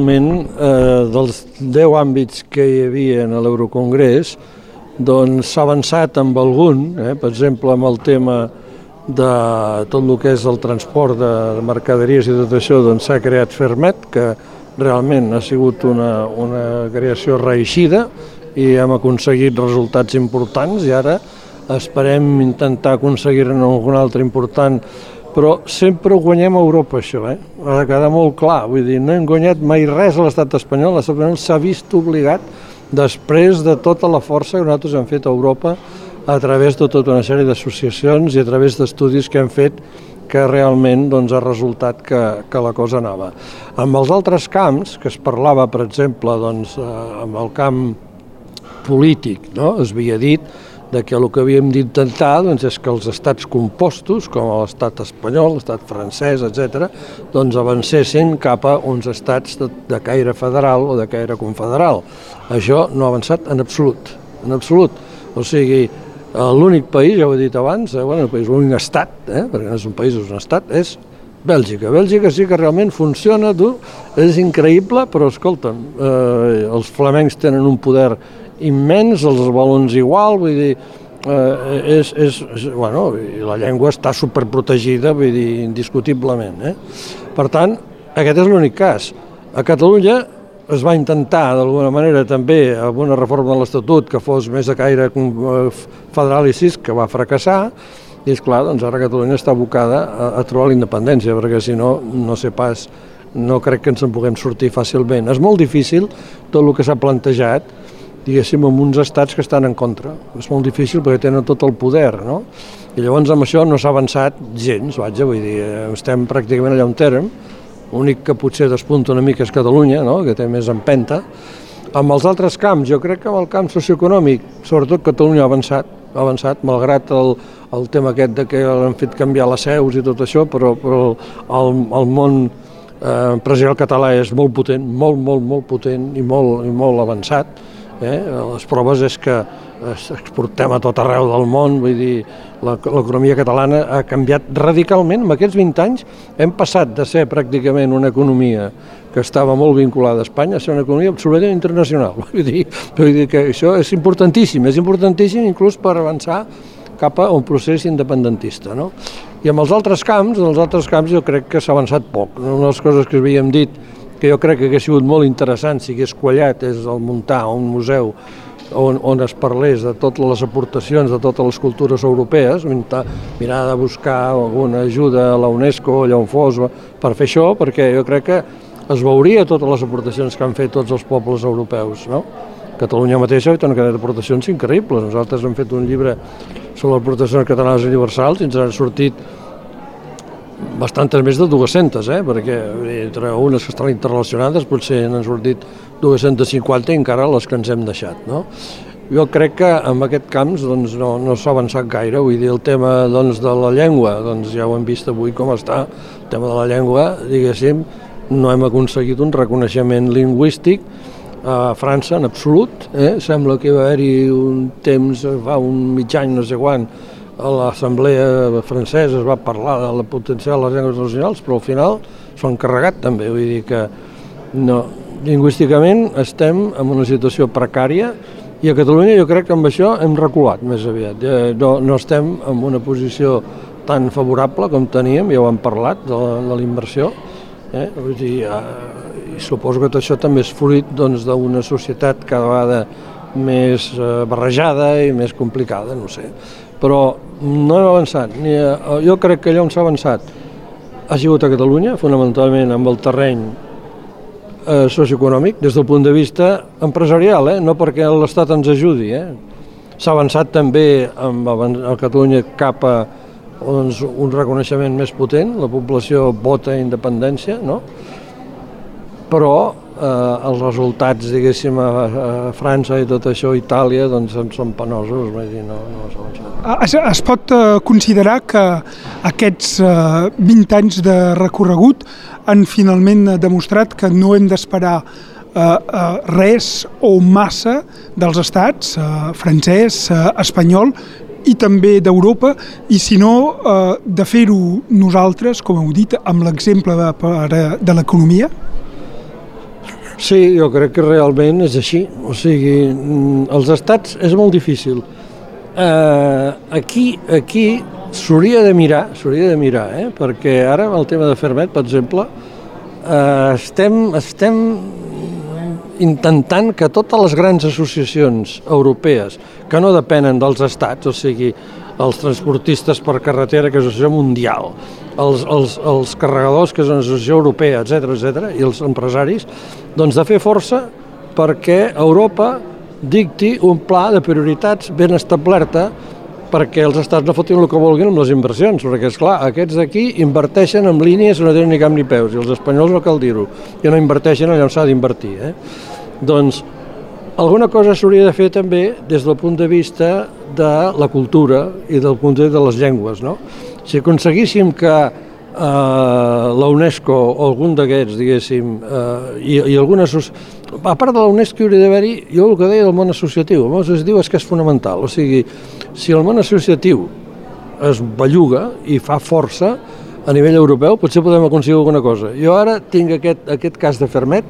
realment eh, dels 10 àmbits que hi havia a l'Eurocongrés doncs s'ha avançat amb algun, eh, per exemple amb el tema de tot el que és el transport de mercaderies i tot això, doncs s'ha creat Fermet, que realment ha sigut una, una creació reeixida i hem aconseguit resultats importants i ara esperem intentar aconseguir-ne algun altre important però sempre ho guanyem a Europa, això, eh? Ha de quedar molt clar, vull dir, no hem guanyat mai res a l'estat espanyol, l'estat espanyol s'ha vist obligat després de tota la força que nosaltres hem fet a Europa a través de tota una sèrie d'associacions i a través d'estudis que hem fet que realment doncs, ha resultat que, que la cosa anava. Amb els altres camps, que es parlava, per exemple, doncs, eh, amb el camp polític, no? es havia dit de que el que havíem d'intentar doncs, és que els estats compostos, com l'estat espanyol, l'estat francès, etc., doncs avancessin cap a uns estats de, de caire federal o de caire confederal. Això no ha avançat en absolut, en absolut. O sigui, l'únic país, ja ho he dit abans, eh, bueno, l'únic estat, eh, perquè no és un país, és un estat, és Bèlgica. Bèlgica sí que realment funciona, tu, és increïble, però escolta'm, eh, els flamencs tenen un poder immens, els balons igual, vull dir, eh, és, és, és, bueno, la llengua està superprotegida, vull dir, indiscutiblement. Eh? Per tant, aquest és l'únic cas. A Catalunya es va intentar d'alguna manera també amb una reforma de l'Estatut que fos més de caire eh, federal i cis, que va fracassar, i és clar, doncs ara Catalunya està abocada a, a trobar la independència, perquè si no, no sé pas, no crec que ens en puguem sortir fàcilment. És molt difícil tot el que s'ha plantejat, diguéssim, amb uns estats que estan en contra. És molt difícil perquè tenen tot el poder, no? I llavors amb això no s'ha avançat gens, vaja, vull dir, eh, estem pràcticament allà on érem, l'únic que potser despunta una mica és Catalunya, no? que té més empenta. Amb els altres camps, jo crec que amb el camp socioeconòmic, sobretot Catalunya ha avançat, ha avançat, malgrat el, el tema aquest de que han fet canviar les seus i tot això, però, però el, el món eh, català és molt potent, molt, molt, molt potent i molt, i molt avançat Eh? Les proves és que exportem a tot arreu del món, vull dir, l'economia catalana ha canviat radicalment. En aquests 20 anys hem passat de ser pràcticament una economia que estava molt vinculada a Espanya a ser una economia absolutament internacional. Vull dir, vull dir que això és importantíssim, és importantíssim inclús per avançar cap a un procés independentista. No? I amb els altres camps, en els altres camps jo crec que s'ha avançat poc. Una de les coses que havíem dit que jo crec que hauria sigut molt interessant si hagués quallat és el muntar un museu on, on es parlés de totes les aportacions de totes les cultures europees, mirar de buscar alguna ajuda a la UNESCO allà on fos per fer això, perquè jo crec que es veuria totes les aportacions que han fet tots els pobles europeus. No? Catalunya mateixa fet una cadena d'aportacions increïbles. Nosaltres hem fet un llibre sobre aportacions catalanes universals i ens han sortit bastantes més de 200, eh? perquè entre unes que estan interrelacionades potser n'han sortit 250 i encara les que ens hem deixat. No? Jo crec que en aquest camps doncs, no, no s'ha avançat gaire, vull dir, el tema doncs, de la llengua, doncs, ja ho hem vist avui com està, el tema de la llengua, diguéssim, no hem aconseguit un reconeixement lingüístic a França en absolut, eh? sembla que va haver-hi un temps, fa un mig any, no sé quan, a l'Assemblea francesa es va parlar de la potencial de les llengües nacionals, però al final s'ho han carregat també, vull dir que no, lingüísticament estem en una situació precària i a Catalunya jo crec que amb això hem reculat més aviat. No, no estem en una posició tan favorable com teníem, ja ho hem parlat, de de la inversió. Eh? Vull dir, eh, i suposo que tot això també és fruit doncs, d'una doncs, societat cada vegada més eh, barrejada i més complicada, no sé però no hem avançat. Ni a, jo crec que allà on s'ha avançat ha sigut a Catalunya, fonamentalment amb el terreny eh, socioeconòmic, des del punt de vista empresarial, eh? no perquè l'Estat ens ajudi. Eh? S'ha avançat també amb a Catalunya cap a doncs, un reconeixement més potent, la població vota independència, no? però eh, els resultats, diguéssim, a, a França i tot això, a Itàlia, doncs són penosos, vull dir, no, no s'ha. Es, es pot eh, considerar que aquests eh, 20 anys de recorregut han finalment demostrat que no hem d'esperar eh, eh, res o massa dels estats, eh, francès, eh, espanyol, i també d'Europa, i si no, eh, de fer-ho nosaltres, com heu dit, amb l'exemple de, de l'economia? Sí, jo crec que realment és així. O sigui, mm, els estats és molt difícil. Eh, aquí aquí s'hauria de mirar, s'hauria de mirar, eh? perquè ara amb el tema de Fermet, per exemple, eh, estem, estem intentant que totes les grans associacions europees que no depenen dels estats, o sigui, els transportistes per carretera, que és una associació mundial, els, els, els carregadors, que és una associació europea, etc etc, i els empresaris, doncs de fer força perquè Europa dicti un pla de prioritats ben establerta perquè els estats no fotin el que vulguin amb les inversions, perquè, és clar aquests d'aquí inverteixen en línies que no tenen ni cap ni peus, i els espanyols no cal dir-ho, que no inverteixen allà on s'ha d'invertir. Eh? Doncs alguna cosa s'hauria de fer també des del punt de vista de la cultura i del punt de vista de les llengües. No? Si aconseguíssim que eh, la UNESCO o algun d'aquests, diguéssim, eh, i, i algunes... A part de la UNESCO hauria d'haver-hi, jo el que deia del món associatiu, el món associatiu és que és fonamental, o sigui, si el món associatiu es belluga i fa força a nivell europeu, potser podem aconseguir alguna cosa. Jo ara tinc aquest, aquest cas de Fermet,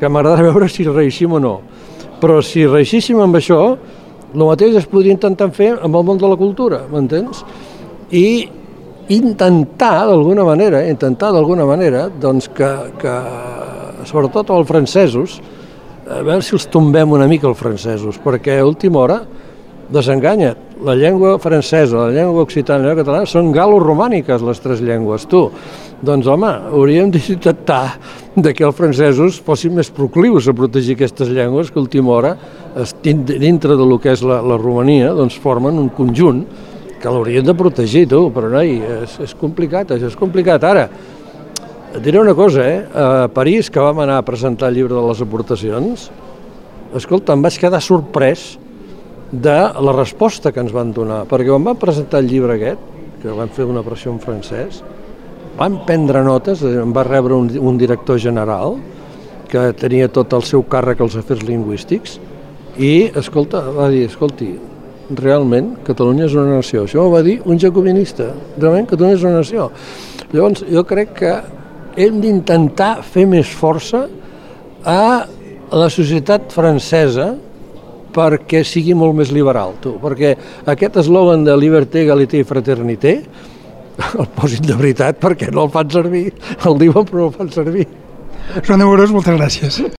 que m'agradarà veure si reixim o no. Però si reixíssim amb això, el mateix es podria intentar fer amb el món de la cultura, m'entens? I intentar d'alguna manera, intentar d'alguna manera, doncs que, que sobretot els francesos, a veure si els tombem una mica els francesos, perquè a última hora desenganya't, la llengua francesa, la llengua occitana la llengua catalana són galo-romàniques les tres llengües, tu. Doncs home, hauríem d'intentar que els francesos fossin més proclius a protegir aquestes llengües que a última hora, dintre de lo que és la, la Romania, doncs formen un conjunt que l'haurien de protegir, tu, però noi, és, és complicat, això és complicat. Ara, et diré una cosa, eh? A París, que vam anar a presentar el llibre de les aportacions, escolta, em vaig quedar sorprès de la resposta que ens van donar, perquè quan van presentar el llibre aquest, que van fer una versió en francès, van prendre notes, em va rebre un, un director general que tenia tot el seu càrrec als afers lingüístics i, escolta, va dir, escolti, realment Catalunya és una nació. Això ho va dir un jacobinista, realment Catalunya és una nació. Llavors, jo crec que hem d'intentar fer més força a la societat francesa perquè sigui molt més liberal, tu. Perquè aquest eslògan de liberté, egalité i fraternité el posin de veritat perquè no el fan servir. El diuen però no el fan servir. Joan de Morós, moltes gràcies.